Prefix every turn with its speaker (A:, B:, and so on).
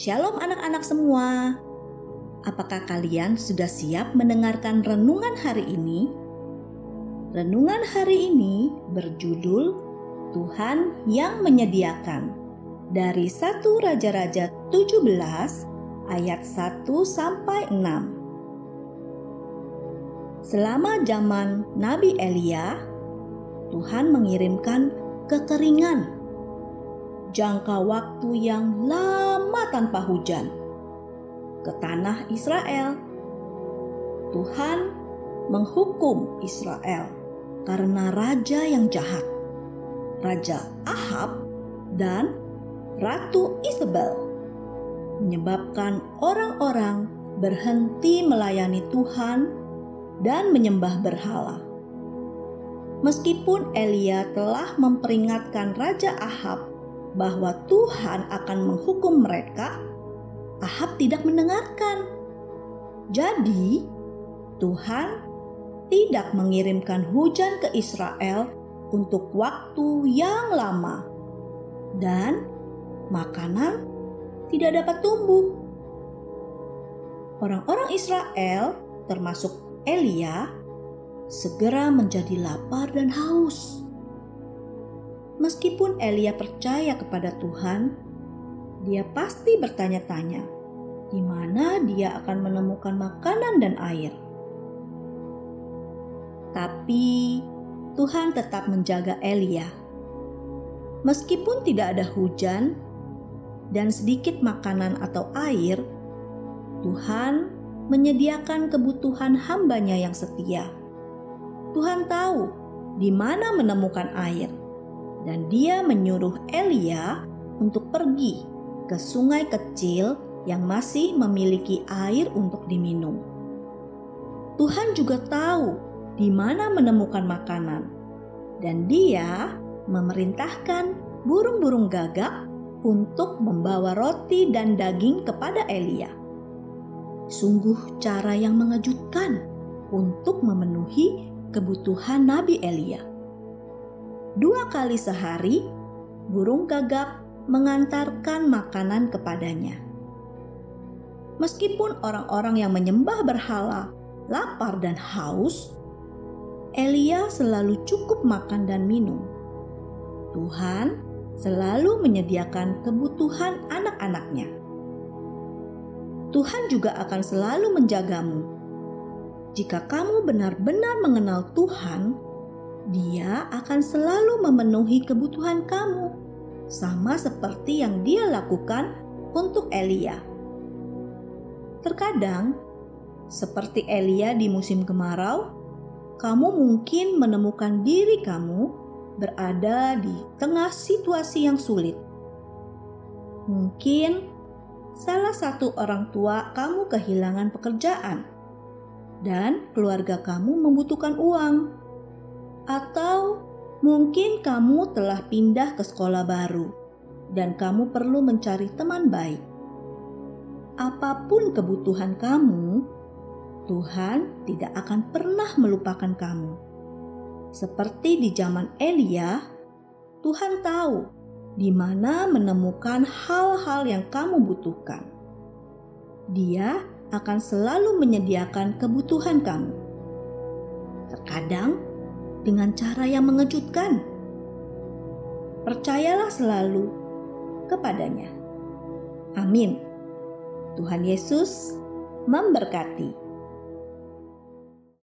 A: Shalom anak-anak semua. Apakah kalian sudah siap mendengarkan renungan hari ini? Renungan hari ini berjudul Tuhan yang menyediakan dari 1 Raja-Raja 17 ayat 1 sampai 6. Selama zaman Nabi Elia, Tuhan mengirimkan kekeringan jangka waktu yang lama tanpa hujan ke tanah Israel. Tuhan menghukum Israel karena raja yang jahat, Raja Ahab dan Ratu Isabel, menyebabkan orang-orang berhenti melayani Tuhan dan menyembah berhala. Meskipun Elia telah memperingatkan Raja Ahab bahwa Tuhan akan menghukum mereka, Ahab tidak mendengarkan. Jadi, Tuhan tidak mengirimkan hujan ke Israel untuk waktu yang lama, dan makanan tidak dapat tumbuh. Orang-orang Israel, termasuk Elia, segera menjadi lapar dan haus. Meskipun Elia percaya kepada Tuhan, dia pasti bertanya-tanya, di mana dia akan menemukan makanan dan air. Tapi Tuhan tetap menjaga Elia. Meskipun tidak ada hujan dan sedikit makanan atau air, Tuhan menyediakan kebutuhan hambanya yang setia. Tuhan tahu di mana menemukan air dan dia menyuruh Elia untuk pergi ke sungai kecil yang masih memiliki air untuk diminum. Tuhan juga tahu di mana menemukan makanan, dan Dia memerintahkan burung-burung gagak untuk membawa roti dan daging kepada Elia. Sungguh, cara yang mengejutkan untuk memenuhi kebutuhan Nabi Elia. Dua kali sehari, burung gagak mengantarkan makanan kepadanya. Meskipun orang-orang yang menyembah berhala lapar dan haus, Elia selalu cukup makan dan minum. Tuhan selalu menyediakan kebutuhan anak-anaknya. Tuhan juga akan selalu menjagamu. Jika kamu benar-benar mengenal Tuhan, dia akan selalu memenuhi kebutuhan kamu, sama seperti yang Dia lakukan untuk Elia. Terkadang, seperti Elia di musim kemarau, kamu mungkin menemukan diri kamu berada di tengah situasi yang sulit. Mungkin salah satu orang tua kamu kehilangan pekerjaan, dan keluarga kamu membutuhkan uang atau mungkin kamu telah pindah ke sekolah baru dan kamu perlu mencari teman baik. Apa pun kebutuhan kamu, Tuhan tidak akan pernah melupakan kamu. Seperti di zaman Elia, Tuhan tahu di mana menemukan hal-hal yang kamu butuhkan. Dia akan selalu menyediakan kebutuhan kamu. Terkadang dengan cara yang mengejutkan. Percayalah selalu kepadanya. Amin. Tuhan Yesus memberkati.